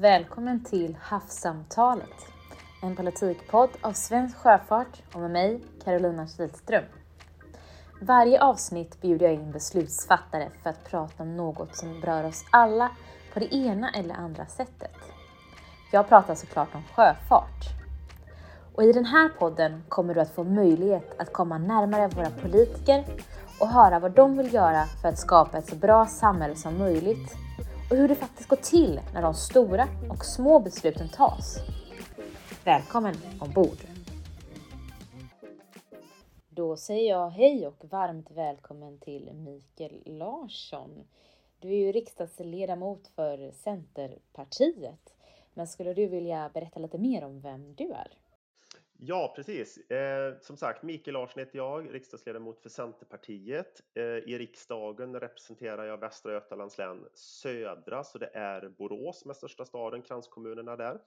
Välkommen till Havssamtalet, en politikpodd av Svensk Sjöfart och med mig, Carolina Kihlström. Varje avsnitt bjuder jag in beslutsfattare för att prata om något som berör oss alla på det ena eller andra sättet. Jag pratar såklart om sjöfart. Och i den här podden kommer du att få möjlighet att komma närmare våra politiker och höra vad de vill göra för att skapa ett så bra samhälle som möjligt och hur det faktiskt går till när de stora och små besluten tas. Välkommen ombord! Då säger jag hej och varmt välkommen till Mikael Larsson. Du är ju riksdagsledamot för Centerpartiet. Men skulle du vilja berätta lite mer om vem du är? Ja, precis. Eh, som sagt, Mikael Larsson heter jag, riksdagsledamot för Centerpartiet. Eh, I riksdagen representerar jag Västra Götalands län södra, så det är Borås som är största staden, kranskommunerna där.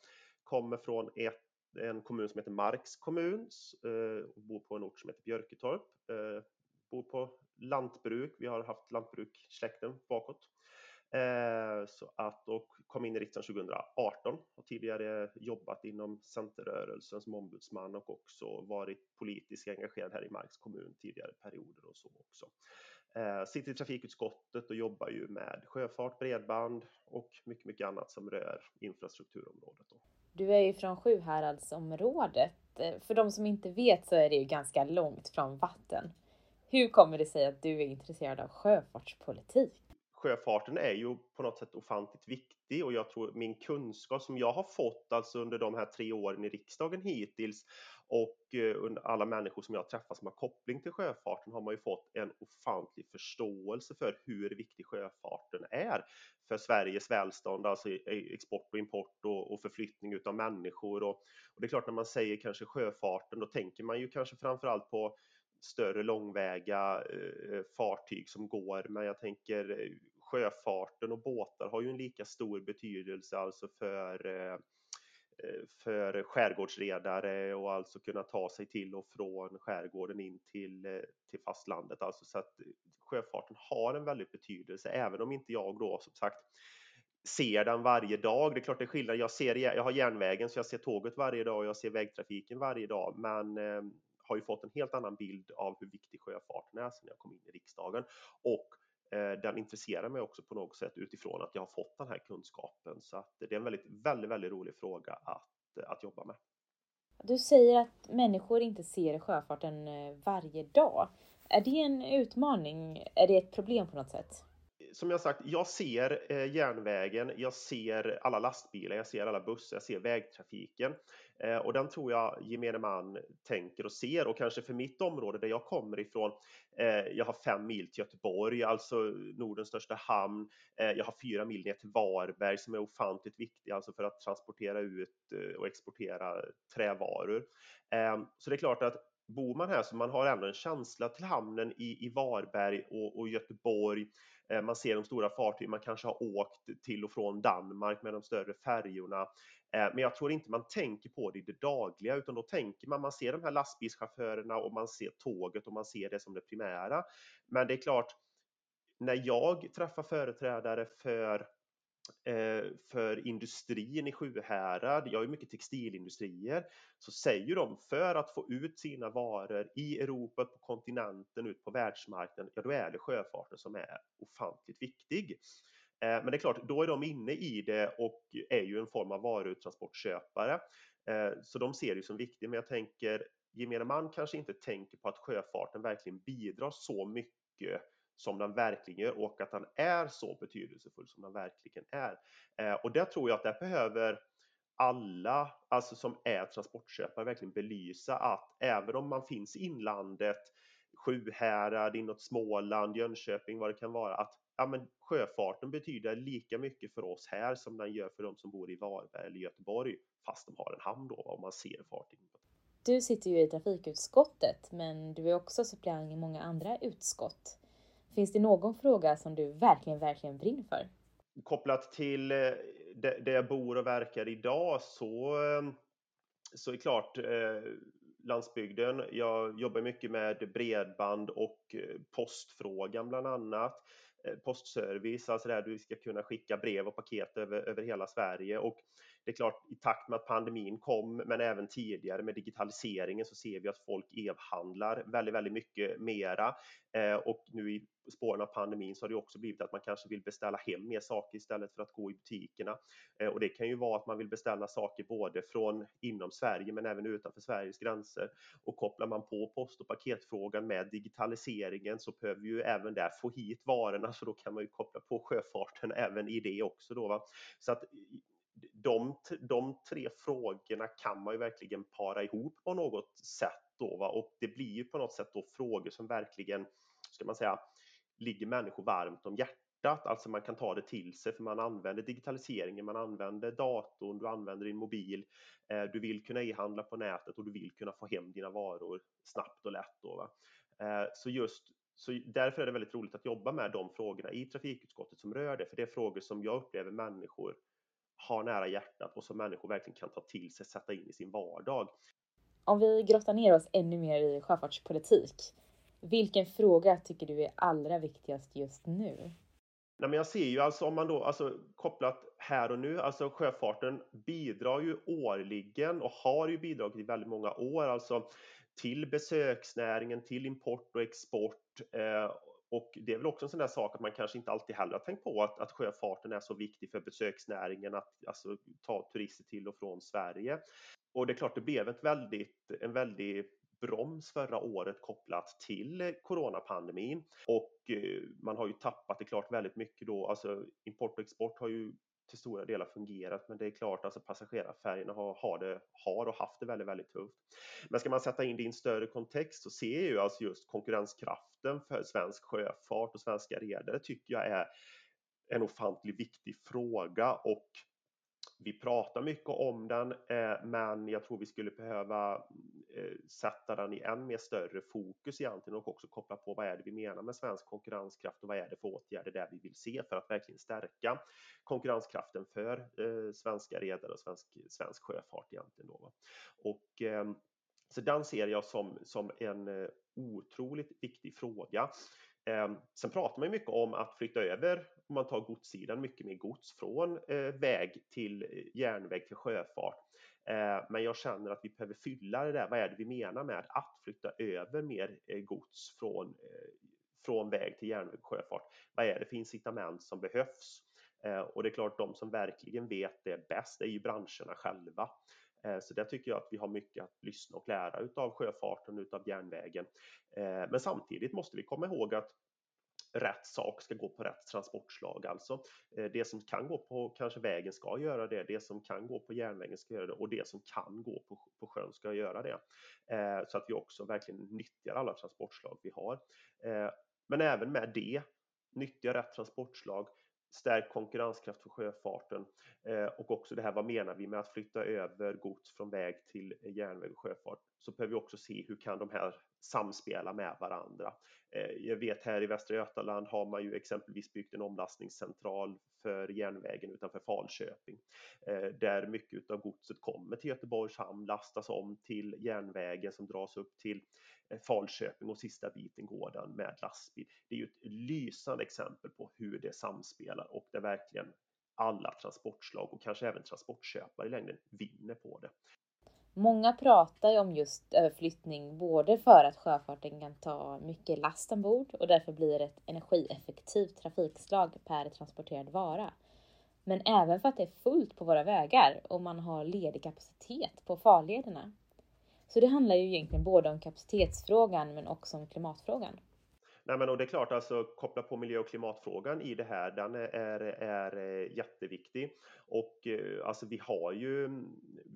Kommer från ett, en kommun som heter Marks kommun eh, och bor på en ort som heter Björketorp. Eh, bor på lantbruk, vi har haft lantbruk släkten bakåt. Eh, så att, och kom in i riksdagen 2018. Har tidigare jobbat inom Centerrörelsen som ombudsman och också varit politiskt engagerad här i Marks kommun tidigare perioder och så också. Eh, sitter i trafikutskottet och jobbar ju med sjöfart, bredband och mycket, mycket annat som rör infrastrukturområdet. Då. Du är ju från Sjuhäradsområdet. Eh, för de som inte vet så är det ju ganska långt från vatten. Hur kommer det sig att du är intresserad av sjöfartspolitik? Sjöfarten är ju på något sätt ofantligt viktig och jag tror min kunskap som jag har fått alltså under de här tre åren i riksdagen hittills och eh, under alla människor som jag träffat som har koppling till sjöfarten har man ju fått en ofantlig förståelse för hur viktig sjöfarten är för Sveriges välstånd, alltså export och import och, och förflyttning utav människor. Och, och det är klart när man säger kanske sjöfarten, då tänker man ju kanske framförallt på större långväga eh, fartyg som går, men jag tänker eh, sjöfarten och båtar har ju en lika stor betydelse alltså för eh, eh, för skärgårdsredare och alltså kunna ta sig till och från skärgården in till, eh, till fastlandet. Alltså så att sjöfarten har en väldigt betydelse, även om inte jag då som sagt ser den varje dag. Det är klart det är skillnad. Jag, ser, jag har järnvägen så jag ser tåget varje dag och jag ser vägtrafiken varje dag, men eh, har ju fått en helt annan bild av hur viktig sjöfarten är sedan jag kom in i riksdagen och Eh, den intresserar mig också på något sätt utifrån att jag har fått den här kunskapen. Så att det är en väldigt, väldigt, väldigt rolig fråga att, eh, att jobba med. Du säger att människor inte ser sjöfarten eh, varje dag. Är det en utmaning? Är det ett problem på något sätt? Som jag sagt, jag ser eh, järnvägen, jag ser alla lastbilar, jag ser alla bussar, jag ser vägtrafiken. Eh, och den tror jag gemene man tänker och ser. Och kanske för mitt område där jag kommer ifrån, eh, jag har fem mil till Göteborg, alltså Nordens största hamn. Eh, jag har fyra mil ner till Varberg som är ofantligt viktig, alltså för att transportera ut eh, och exportera trävaror. Eh, så det är klart att bor man här så man har ändå en känsla till hamnen i, i Varberg och, och Göteborg. Eh, man ser de stora fartygen, man kanske har åkt till och från Danmark med de större färjorna. Eh, men jag tror inte man tänker på det i det dagliga, utan då tänker man, man ser de här lastbilschaufförerna och man ser tåget och man ser det som det primära. Men det är klart, när jag träffar företrädare för Eh, för industrin i Sjuhärad, jag har ju mycket textilindustrier, så säger de för att få ut sina varor i Europa, på kontinenten, ut på världsmarknaden, ja då är det sjöfarten som är ofantligt viktig. Eh, men det är klart, då är de inne i det och är ju en form av varutransportköpare. Eh, så de ser det som viktigt, men jag tänker gemene man kanske inte tänker på att sjöfarten verkligen bidrar så mycket som den verkligen gör och att den är så betydelsefull som den verkligen är. Eh, och det tror jag att det behöver alla, alltså som är transportköpare, verkligen belysa att även om man finns i inlandet, Sjuhärad, inåt Småland, Jönköping, vad det kan vara, att ja, men sjöfarten betyder lika mycket för oss här som den gör för de som bor i Varberg eller Göteborg, fast de har en hamn då, om man ser fartyg. Du sitter ju i trafikutskottet, men du är också suppleant i många andra utskott. Finns det någon fråga som du verkligen, verkligen brinner för? Kopplat till eh, där jag bor och verkar idag så, eh, så är klart eh, landsbygden. Jag jobbar mycket med bredband och eh, postfrågan bland annat. Eh, postservice, alltså där du ska kunna skicka brev och paket över, över hela Sverige. Och det är klart, i takt med att pandemin kom, men även tidigare med digitaliseringen så ser vi att folk e-handlar väldigt, väldigt mycket mera. Eh, och nu i spåren av pandemin så har det också blivit att man kanske vill beställa hem mer saker istället för att gå i butikerna. Eh, och det kan ju vara att man vill beställa saker både från inom Sverige men även utanför Sveriges gränser. Och kopplar man på post och paketfrågan med digitaliseringen så behöver vi ju även där få hit varorna så då kan man ju koppla på sjöfarten även i det också då. Va? Så att de, de tre frågorna kan man ju verkligen para ihop på något sätt då va? och det blir ju på något sätt då frågor som verkligen, ska man säga, ligger människor varmt om hjärtat. Alltså man kan ta det till sig för man använder digitaliseringen, man använder datorn, du använder din mobil, eh, du vill kunna e-handla på nätet och du vill kunna få hem dina varor snabbt och lätt. Då, va? Eh, så just så därför är det väldigt roligt att jobba med de frågorna i trafikutskottet som rör det, för det är frågor som jag upplever människor har nära hjärtat och som människor verkligen kan ta till sig, sätta in i sin vardag. Om vi grottar ner oss ännu mer i sjöfartspolitik, vilken fråga tycker du är allra viktigast just nu? Nej, men jag ser ju alltså om man då alltså kopplat här och nu, alltså sjöfarten bidrar ju årligen och har ju bidragit i väldigt många år, alltså till besöksnäringen, till import och export eh, och det är väl också en sån där sak att man kanske inte alltid heller har tänkt på att, att sjöfarten är så viktig för besöksnäringen, att alltså, ta turister till och från Sverige. Och det är klart, det blev ett väldigt, en väldig broms förra året kopplat till coronapandemin och eh, man har ju tappat det klart väldigt mycket då. Alltså import och export har ju till stora delar fungerat, men det är klart alltså passagerarfärjorna har, har, det, har och haft det väldigt, väldigt tufft. Men ska man sätta in det i en större kontext så ser ju alltså just konkurrenskraften för svensk sjöfart och svenska redare tycker jag är en ofantligt viktig fråga och vi pratar mycket om den, eh, men jag tror vi skulle behöva Eh, sätta den i än mer större fokus egentligen och också koppla på vad är det vi menar med svensk konkurrenskraft och vad är det för åtgärder där vi vill se för att verkligen stärka konkurrenskraften för eh, svenska redare och svensk, svensk sjöfart egentligen. Då. Och, eh, så den ser jag som, som en otroligt viktig fråga. Sen pratar man mycket om att flytta över, om man tar godssidan, mycket mer gods från eh, väg till järnväg till sjöfart. Eh, men jag känner att vi behöver fylla det där. Vad är det vi menar med att flytta över mer eh, gods från, eh, från väg till järnväg och sjöfart? Vad är det för incitament som behövs? Och det är klart, de som verkligen vet det bäst är ju branscherna själva. Så där tycker jag att vi har mycket att lyssna och lära utav sjöfarten, utav järnvägen. Men samtidigt måste vi komma ihåg att rätt sak ska gå på rätt transportslag. Alltså eh, det som kan gå på kanske vägen ska göra det, det som kan gå på järnvägen ska göra det och det som kan gå på, på sjön ska göra det. Eh, så att vi också verkligen nyttjar alla transportslag vi har. Eh, men även med det, nyttja rätt transportslag, stärkt konkurrenskraft för sjöfarten eh, och också det här vad menar vi med att flytta över gods från väg till järnväg och sjöfart så behöver vi också se hur kan de här samspela med varandra. Eh, jag vet här i Västra Götaland har man ju exempelvis byggt en omlastningscentral för järnvägen utanför Falköping eh, där mycket av godset kommer till Göteborgs hamn, lastas om till järnvägen som dras upp till eh, Falköping och sista biten går den med lastbil. Det är ju ett lysande exempel på hur det samspelar och där verkligen alla transportslag och kanske även transportköpare i längden vinner på det. Många pratar ju om just överflyttning både för att sjöfarten kan ta mycket last ombord och därför blir ett energieffektivt trafikslag per transporterad vara. Men även för att det är fullt på våra vägar och man har ledig kapacitet på farlederna. Så det handlar ju egentligen både om kapacitetsfrågan men också om klimatfrågan. Nej, men och det är klart, alltså koppla på miljö och klimatfrågan i det här, den är, är, eh, jätteviktig. Och eh, alltså vi har ju,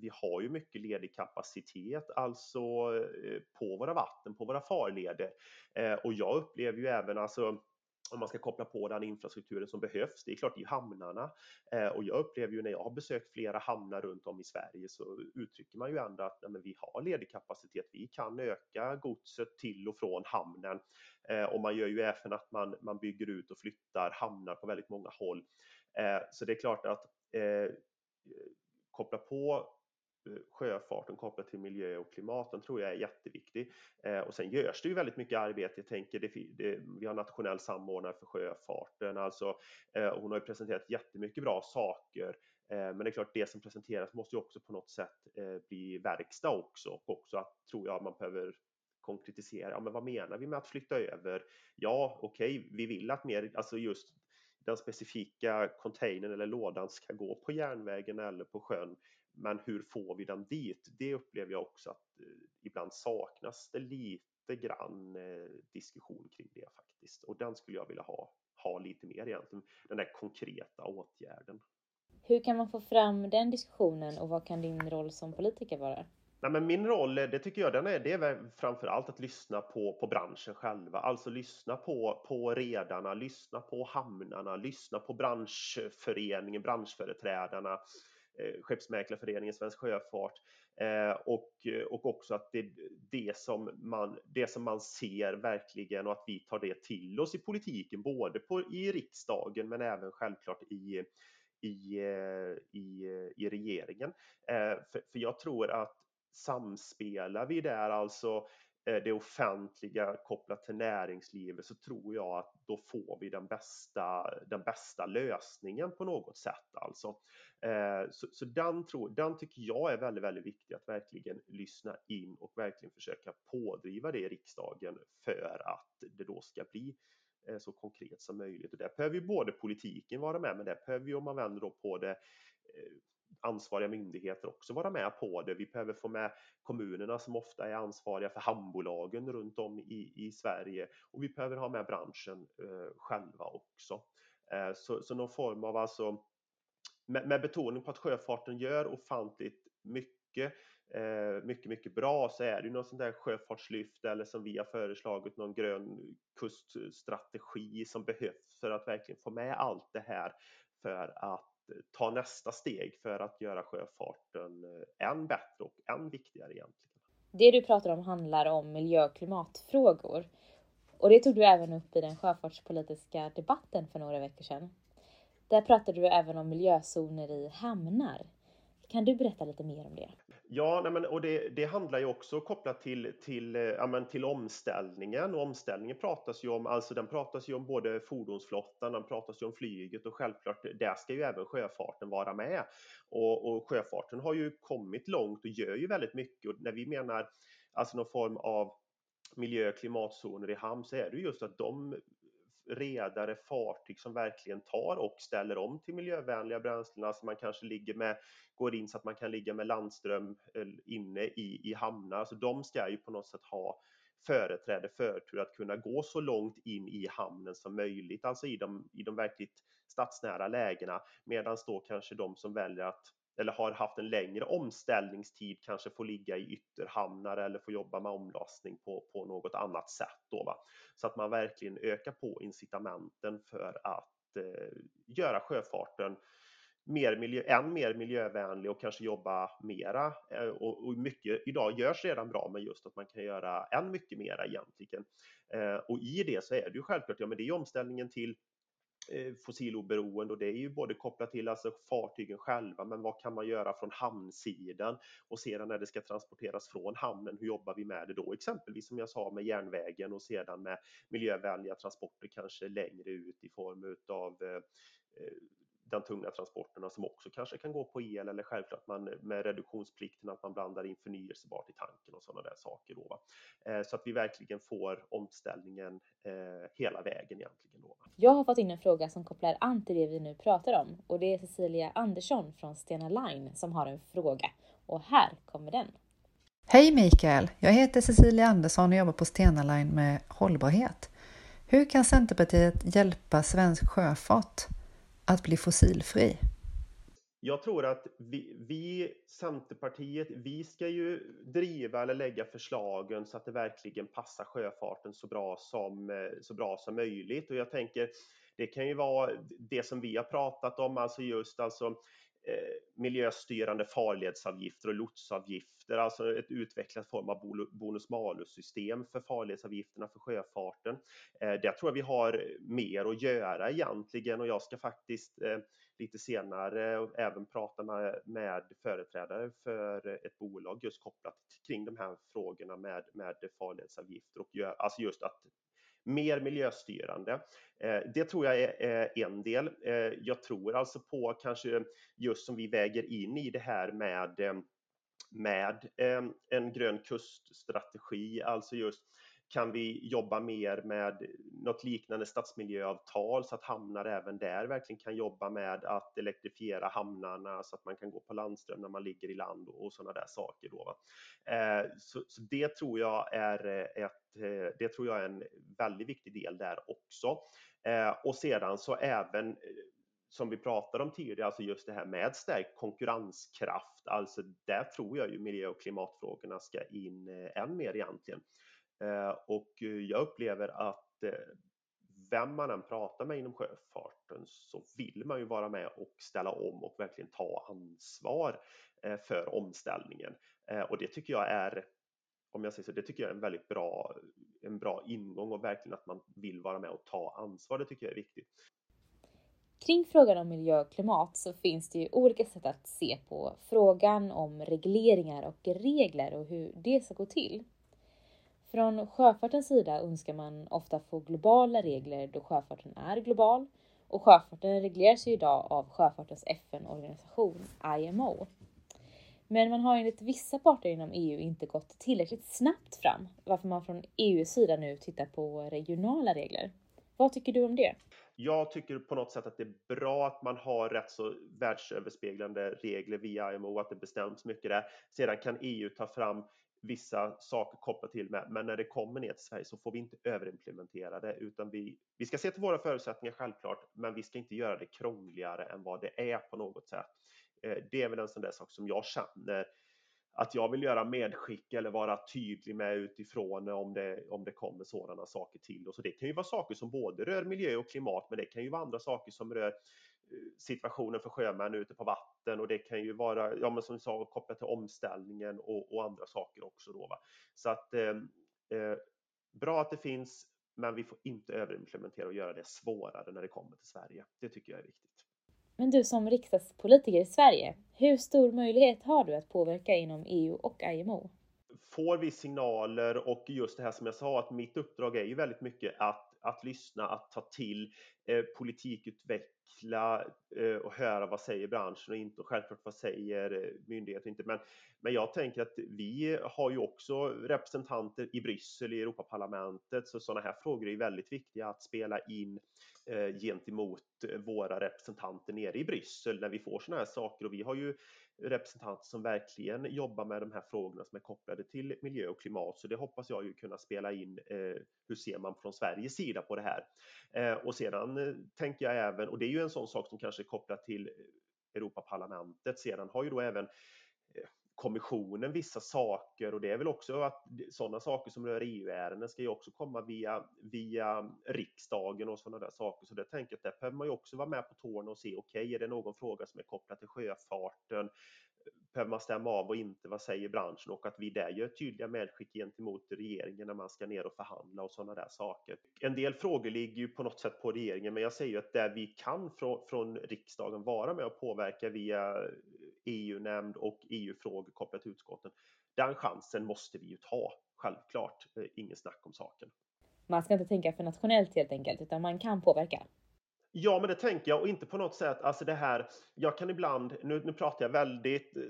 vi har ju mycket ledig kapacitet, alltså eh, på våra vatten, på våra farleder. Och jag upplever ju även alltså om man ska koppla på den infrastrukturen som behövs. Det är klart i hamnarna eh, och jag upplever ju när jag har besökt flera hamnar runt om i Sverige så uttrycker man ju ändå att nej, vi har ledig kapacitet. Vi kan öka godset till och från hamnen eh, och man gör ju även att man, man bygger ut och flyttar hamnar på väldigt många håll. Eh, så det är klart att eh, koppla på Eh, sjöfarten kopplat till miljö och klimat, den tror jag är jätteviktig. Eh, och sen görs det ju väldigt mycket arbete. Jag tänker, det, det, vi har nationell samordnare för sjöfarten, alltså eh, hon har ju presenterat jättemycket bra saker. Eh, men det är klart, det som presenteras måste ju också på något sätt eh, bli verkstad också och också att tror jag man behöver konkretisera. Ja, men vad menar vi med att flytta över? Ja, okej, okay, vi vill att mer, alltså just den specifika containern eller lådan ska gå på järnvägen eller på sjön. Men hur får vi den dit? Det upplever jag också att eh, ibland saknas det lite grann eh, diskussion kring det faktiskt. Och den skulle jag vilja ha, ha lite mer egentligen, den där konkreta åtgärden. Hur kan man få fram den diskussionen och vad kan din roll som politiker vara? Nej, men min roll, det tycker jag, den är, det är framför allt att lyssna på, på branschen själva. Alltså lyssna på, på redarna, lyssna på hamnarna, lyssna på branschföreningen, branschföreträdarna, eh, Eh, skeppsmäklarföreningen, Svensk Sjöfart eh, och, och också att det, det, som man, det som man ser verkligen och att vi tar det till oss i politiken, både på, i riksdagen men även självklart i i, eh, i, i regeringen. Eh, för, för jag tror att samspelar vi där alltså eh, Eh, det offentliga kopplat till näringslivet så tror jag att då får vi den bästa, den bästa lösningen på något sätt. Alltså. Eh, så, så den, tror, den tycker jag är väldigt, väldigt viktig att verkligen lyssna in och verkligen försöka pådriva det i riksdagen för att det då ska bli eh, så konkret som möjligt. Och där behöver ju både politiken vara med, men där behöver ju om man vänder då på det ansvariga myndigheter också vara med på det. Vi behöver få med kommunerna som ofta är ansvariga för hamnbolagen runt om i, i Sverige och vi behöver ha med branschen eh, själva också. Eh, så, så någon form av alltså med, med betoning på att sjöfarten gör ofantligt mycket eh, mycket, mycket bra så är det ju något sånt där sjöfartslyft eller som vi har föreslagit någon grön kuststrategi som behövs för att verkligen få med allt det här för att Eh, ta nästa steg för att göra sjöfarten eh, än bättre och än viktigare egentligen. Det du pratar om handlar om miljö och klimatfrågor och det tog du även upp i den sjöfartspolitiska debatten för några veckor sedan. Där pratade du även om miljözoner i hamnar. Kan du berätta lite mer om det? Ja, nej men, och det, det, handlar ju också kopplat till, till, eh, ja, men, till omställningen och omställningen pratas ju om, alltså den pratas ju om både fordonsflottan, den pratas ju om flyget och självklart där ska ju även sjöfarten vara med. Och, och sjöfarten har ju kommit långt och gör ju väldigt mycket och när vi menar alltså någon form av miljö och klimatzoner i hamn så är det just att de redare fartyg som verkligen tar och ställer om till miljövänliga bränslen. Alltså man kanske ligger med, går in så att man kan ligga med landström eh, inne i, i hamnar. Alltså de ska ju på något sätt ha företräde, förtur att kunna gå så långt in i hamnen som möjligt, alltså i de, i de verkligt stadsnära lägena, medan då kanske de som väljer att eller har haft en längre omställningstid kanske får ligga i ytterhamnar eller får jobba med omlastning på, på något annat sätt. Då, va? Så att man verkligen ökar på incitamenten för att eh, göra sjöfarten mer miljö, än mer miljövänlig och kanske jobba mera. Eh, och, och, mycket idag görs redan bra, men just att man kan göra än mycket mera egentligen. Eh, och i det så är det ju självklart, ja men det är omställningen till Eh, fossiloberoende och det är ju både kopplat till alltså fartygen själva, men vad kan man göra från hamnsidan och sedan när det ska transporteras från hamnen, hur jobbar vi med det då? Exempelvis som jag sa med järnvägen och sedan med miljövänliga transporter kanske längre ut i form utav eh, eh, den tunga transporterna som också kanske kan gå på el eller självklart man, med reduktionsplikten att man blandar in förnyelsebart i tanken och sådana där saker. Då, eh, så att vi verkligen får omställningen eh, hela vägen egentligen. Då. Jag har fått in en fråga som kopplar an till det vi nu pratar om och det är Cecilia Andersson från Stena Line som har en fråga och här kommer den. Hej Mikael! Jag heter Cecilia Andersson och jobbar på Stena Line med hållbarhet. Hur kan Centerpartiet hjälpa svensk sjöfart att bli fossilfri? Jag tror att vi, vi, Centerpartiet, vi ska ju driva eller lägga förslagen så att det verkligen passar sjöfarten så bra som, eh, så bra som möjligt. Och jag tänker, det kan ju vara det som vi har pratat om, alltså just alltså Eh, miljöstyrande farledsavgifter och lotsavgifter, alltså ett utvecklat form av bonus-malus-system för farledsavgifterna för sjöfarten. Eh, där tror jag vi har mer att göra egentligen och jag ska faktiskt eh, lite senare även prata med, med företrädare för ett bolag just kopplat kring de här frågorna med, med farledsavgifter och gör, alltså just att mer miljöstyrande. Eh, det tror jag är eh, en del. Eh, jag tror alltså på kanske just som vi väger in i det här med med en grön kuststrategi, alltså just kan vi jobba mer med något liknande stadsmiljöavtal så att hamnar även där verkligen kan jobba med att elektrifiera hamnarna så att man kan gå på landström när man ligger i land och, sådana där saker. Då, eh, så, så, det tror jag är ett, eh, det tror jag är en väldigt viktig del där också. Eh, och sedan så även eh, som vi pratade om tidigare, alltså just det här med stärkt konkurrenskraft, alltså där tror jag ju miljö och klimatfrågorna ska in eh, än mer egentligen. Eh, och eh, jag upplever att eh, vem man än pratar med inom sjöfarten så vill man ju vara med och ställa om och verkligen ta ansvar för omställningen. Och det tycker jag är, om jag säger så, det tycker jag är en väldigt bra, en bra ingång och verkligen att man vill vara med och ta ansvar. Det tycker jag är viktigt. Kring frågan om miljö och klimat så finns det ju olika sätt att se på frågan om regleringar och regler och hur det ska gå till. Från sjöfartens sida önskar man ofta få globala regler då sjöfarten är global och sjöfarten regleras ju idag av sjöfartens FN-organisation IMO. Men man har enligt vissa parter inom EU inte gått tillräckligt snabbt fram, varför man från EUs sida nu tittar på regionala regler. Vad tycker du om det? Jag tycker på något sätt att det är bra att man har rätt så världsöverspeglande regler via IMO, att det bestäms mycket där. Sedan kan EU ta fram vissa saker kopplat till med, men när det kommer ner till Sverige så får vi inte överimplementera det, utan vi, vi ska se till våra förutsättningar självklart, men vi ska inte göra det krångligare än vad det är på något sätt. Eh, det är väl en sån där sak som jag känner att jag vill göra medskick eller vara tydlig med utifrån om det, om det kommer sådana saker till. Och så det kan ju vara saker som både rör miljö och klimat, men det kan ju vara andra saker som rör situationen för sjömän ute på vatten och det kan ju vara, ja men som vi sa, kopplat till omställningen och, och andra saker också då. Va? Så att eh, eh, bra att det finns, men vi får inte överimplementera och göra det svårare när det kommer till Sverige. Det tycker jag är viktigt. Men du som riksdagspolitiker i Sverige, hur stor möjlighet har du att påverka inom EU och IMO? Får vi signaler och just det här som jag sa att mitt uppdrag är ju väldigt mycket att, att lyssna, att ta till eh, politikutveckla eh, och höra vad säger branschen och inte och självklart vad säger eh, myndigheter inte. Men, men jag tänker att vi har ju också representanter i Bryssel i Europaparlamentet så sådana här frågor är väldigt viktiga att spela in eh, gentemot eh, våra representanter nere i Bryssel när vi får sådana här saker och vi har ju representanter som verkligen jobbar med de här frågorna som är kopplade till miljö och klimat. Så det hoppas jag ju kunna spela in. Eh, hur ser man från Sveriges sida på det här? Eh, och sedan eh, tänker jag även, och det är ju en sån sak som kanske är kopplat till Europaparlamentet. Sedan har ju då även kommissionen vissa saker och det är väl också att sådana saker som rör EU-ärenden ska ju också komma via, via riksdagen och sådana där saker. Så det tänker jag att där behöver man ju också vara med på tårna och se, okej, okay, är det någon fråga som är kopplad till sjöfarten? behöver man stämma av och inte, vad säger branschen? Och att vi där gör tydliga medskick gentemot regeringen när man ska ner och förhandla och sådana där saker. En del frågor ligger ju på något sätt på regeringen, men jag säger ju att där vi kan från, från riksdagen vara med och påverka via EU-nämnd och EU-frågor kopplat till utskotten, den chansen måste vi ju ta, självklart. Inget snack om saken. Man ska inte tänka för nationellt helt enkelt, utan man kan påverka. Ja, men det tänker jag och inte på något sätt, alltså det här, jag kan ibland, nu, nu pratar jag väldigt, eh,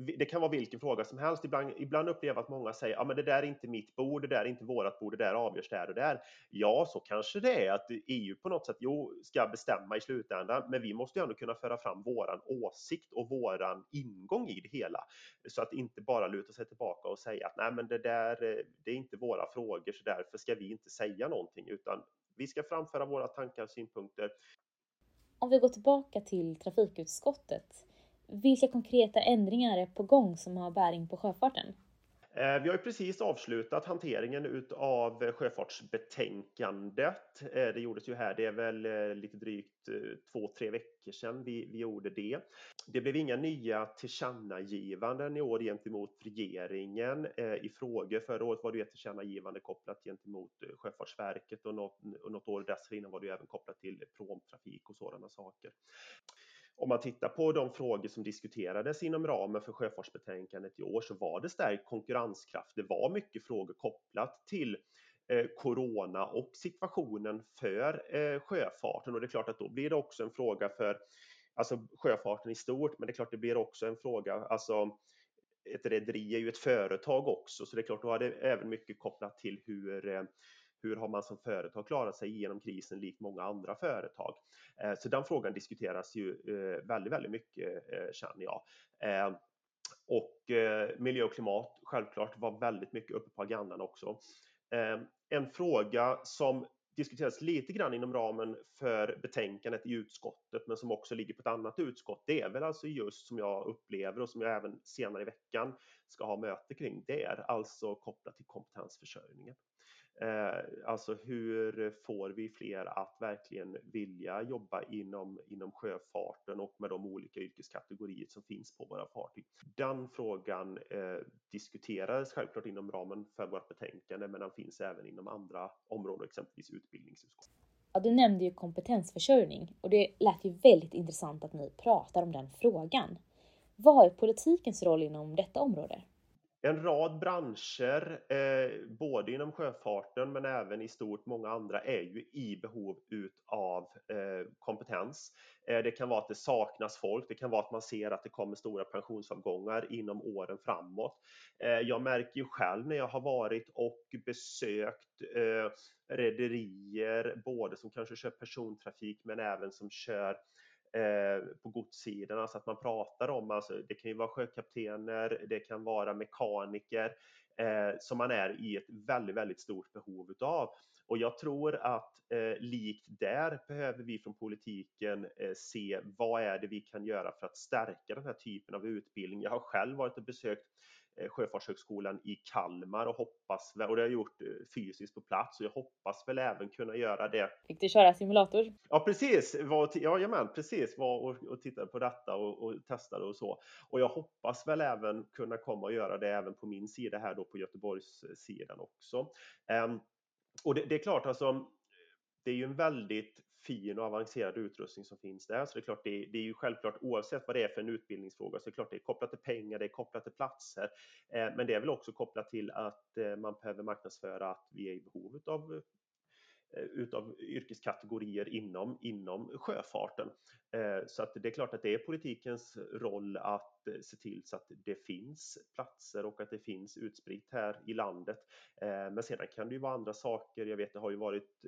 det kan vara vilken fråga som helst. Ibland, ibland upplever jag att många säger, att men det där är inte mitt bord, det där är inte vårt bord, det där avgörs där och där. Ja, så kanske det är att EU på något sätt, jo, ska bestämma i slutändan, men vi måste ju ändå kunna föra fram våran åsikt och våran ingång i det hela. Så att inte bara luta sig tillbaka och säga att nej, men det där, eh, det är inte våra frågor, så därför ska vi inte säga någonting, utan vi ska framföra våra tankar och synpunkter. Om vi går tillbaka till trafikutskottet. Vilka konkreta ändringar är på gång som har bäring på sjöfarten? Eh, vi har ju precis avslutat hanteringen av sjöfartsbetänkandet. Eh, det gjordes ju här, det är väl eh, lite drygt två, tre veckor sedan vi, vi gjorde det. Det blev inga nya tillkännagivanden i år gentemot regeringen i frågor. Förra året var det ett tillkännagivande kopplat gentemot Sjöfartsverket och något, och något år dessförinnan var det även kopplat till pråmtrafik och sådana saker om man tittar på de frågor som diskuterades inom ramen för sjöfartsbetänkandet i år så var det stärkt konkurrenskraft. Det var mycket frågor kopplat till eh, corona och situationen för eh, sjöfarten och det är klart att då blir det också en fråga för alltså sjöfarten i stort, men det är klart det blir också en fråga, alltså ett rederi är ju ett företag också, så det är klart då har det även mycket kopplat till hur eh, hur har man som företag klarat sig genom krisen likt många andra företag? Eh, så den frågan diskuteras ju eh, väldigt, väldigt mycket eh, känner jag. Och miljö och klimat självklart var väldigt mycket uppe på agendan också. En fråga som diskuteras lite grann inom ramen för betänkandet i utskottet, men som också ligger på ett annat utskott. Det är väl alltså just som jag upplever och som jag även senare i veckan ska ha möte kring. Det är alltså kopplat till kompetensförsörjningen. Eh, alltså hur får vi fler att verkligen vilja jobba inom, inom sjöfarten och med de olika yrkeskategorier som finns på våra fartyg? Den frågan eh, diskuterades självklart inom ramen för vårt betänkande, men den finns även inom andra områden, exempelvis utbildningsutskottet. Ja, du nämnde ju kompetensförsörjning och det lät ju väldigt intressant att ni pratar om den frågan. Vad är politikens roll inom detta område? En rad branscher, eh, både inom sjöfarten men även i stort många andra, är ju i behov utav eh, kompetens. Eh, det kan vara att det saknas folk, det kan vara att man ser att det kommer stora pensionsavgångar inom åren framåt. Eh, jag märker ju själv när jag har varit och besökt eh, rederier, både som kanske kör persontrafik men även som kör Eh, på godssidan, alltså att man pratar om, alltså det kan ju vara sjökaptener, det kan vara mekaniker eh, som man är i ett väldigt, väldigt stort behov utav. Och jag tror att eh, likt där behöver vi från politiken eh, se vad är det vi kan göra för att stärka den här typen av utbildning. Jag har själv varit och besökt Sjöfartshögskolan i Kalmar och hoppas, och det har jag gjort eh, fysiskt på plats och jag hoppas väl även kunna göra det. Fick du köra simulator? Ja precis, var, ja, precis, var och, och tittade på detta och, och testade och så. Och jag hoppas väl även kunna komma och göra det även på min sida här då på Göteborgs sidan också. Um, och det, det, är klart alltså, det är ju en väldigt fin och avancerad utrustning som finns där. Så det är klart, det är, det är ju självklart oavsett vad det är för en utbildningsfråga, så det är klart det är kopplat till pengar, det är kopplat till platser. Eh, men det är väl också kopplat till att eh, man behöver marknadsföra att vi är i behov av eh, Eh, utav yrkeskategorier inom, inom sjöfarten. Eh, så att det är klart att det är politikens roll att eh, se till så att det finns platser och att det finns utspritt här i landet. Men sedan kan det ju vara andra saker. Jag vet det har ju varit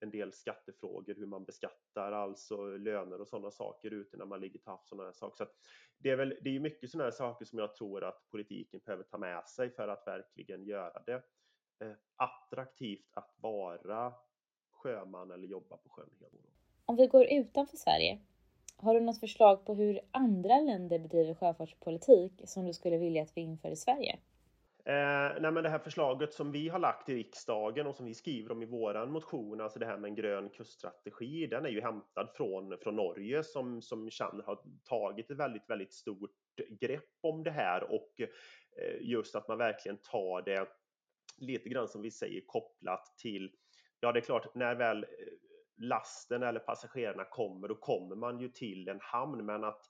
en del skattefrågor, hur man beskattar alltså löner och sådana saker ute när man ligger till havs. Sådana saker. Så det är väl det är mycket sådana här saker som jag tror att politiken behöver ta med sig för att verkligen göra det attraktivt att vara sjöman eller jobba på sjön hela året. Om vi går utanför Sverige, har du något förslag på hur andra länder bedriver sjöfartspolitik som du skulle vilja att vi inför i Sverige? Eh, nej men det här förslaget som vi har lagt i riksdagen och som vi skriver om i våran motion, alltså det här med en grön kuststrategi, den är ju hämtad från, från Norge som, som känner har tagit ett väldigt, väldigt stort grepp om det här och eh, just att man verkligen tar det lite grann som vi säger kopplat till ja, det är klart, när väl eh, lasten eller passagerarna kommer, då kommer man ju till en hamn, men att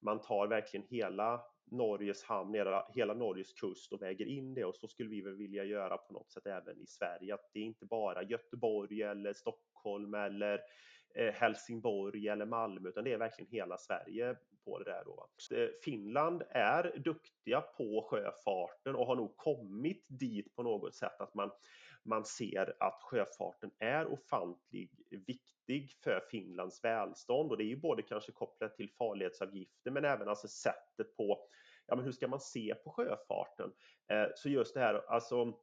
man tar verkligen hela Norges hamn, hela Norges kust och väger in det och så skulle vi väl vilja göra på något sätt även i Sverige, att det är inte bara Göteborg eller Stockholm eller eh, Helsingborg eller Malmö, utan det är verkligen hela Sverige på det där. Då. Eh, Finland är duktiga på sjöfarten och har nog kommit dit på något sätt att man man ser att sjöfarten är ofantligt viktig för Finlands välstånd och det är ju både kanske kopplat till farledsavgifter men även alltså sättet på ja, men hur ska man se på sjöfarten? Eh, så just det här, alltså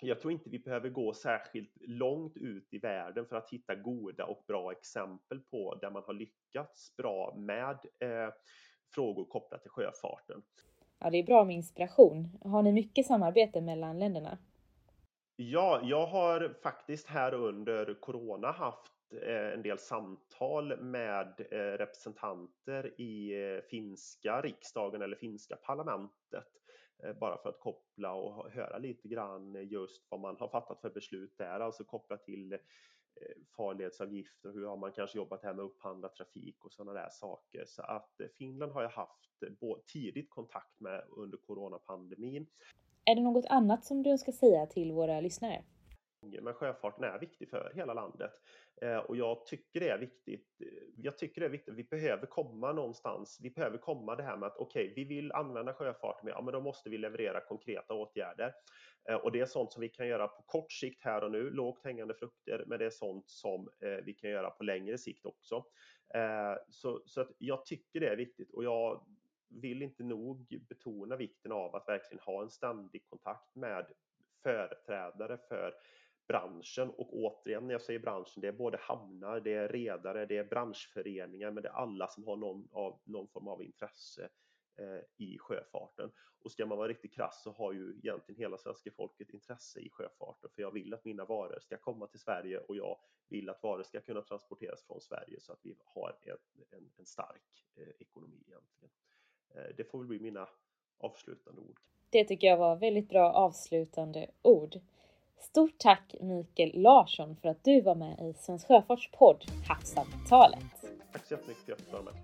jag tror inte vi behöver gå särskilt långt ut i världen för att hitta goda och bra exempel på där man har lyckats bra med eh, frågor kopplat till sjöfarten. Ja, det är bra med inspiration. Har ni mycket samarbete mellan länderna? Ja, jag har faktiskt här under corona haft eh, en del samtal med eh, representanter i eh, finska riksdagen eller finska parlamentet bara för att koppla och höra lite grann just vad man har fattat för beslut där, alltså kopplat till farledsavgifter, hur har man kanske jobbat här med upphandlad trafik och sådana där saker. Så att Finland har jag haft tidigt kontakt med under coronapandemin. Är det något annat som du önskar säga till våra lyssnare? Men sjöfarten är viktig för hela landet eh, och jag tycker det är viktigt. Eh, jag tycker det är viktigt. Vi behöver komma någonstans. Vi behöver komma det här med att okej, okay, vi vill använda sjöfarten, ja, men då måste vi leverera konkreta åtgärder eh, och det är sånt som vi kan göra på kort sikt här och nu, lågt hängande frukter, men det är sånt som vi kan göra på längre sikt också. Så, så att jag tycker det är viktigt och jag vill inte nog betona vikten av att verkligen ha en ständig kontakt med företrädare för branschen och återigen när jag säger branschen, det är både hamnar, det är redare, det är branschföreningar, men det är alla som har någon, av, någon form av intresse eh, i sjöfarten. Och ska man vara riktigt krass så har ju egentligen hela svenska folket intresse i sjöfarten, för jag vill att mina varor ska komma till Sverige och jag vill att varor ska kunna transporteras från Sverige så att vi har en, en, en stark eh, ekonomi egentligen. Eh, det får väl bli mina avslutande ord. Det tycker jag var väldigt bra avslutande ord. Stort tack Mikael Larsson för att du var med i Svensk Sjöfarts podd Havssamtalet. Tack så jättemycket för att jag fick vara med.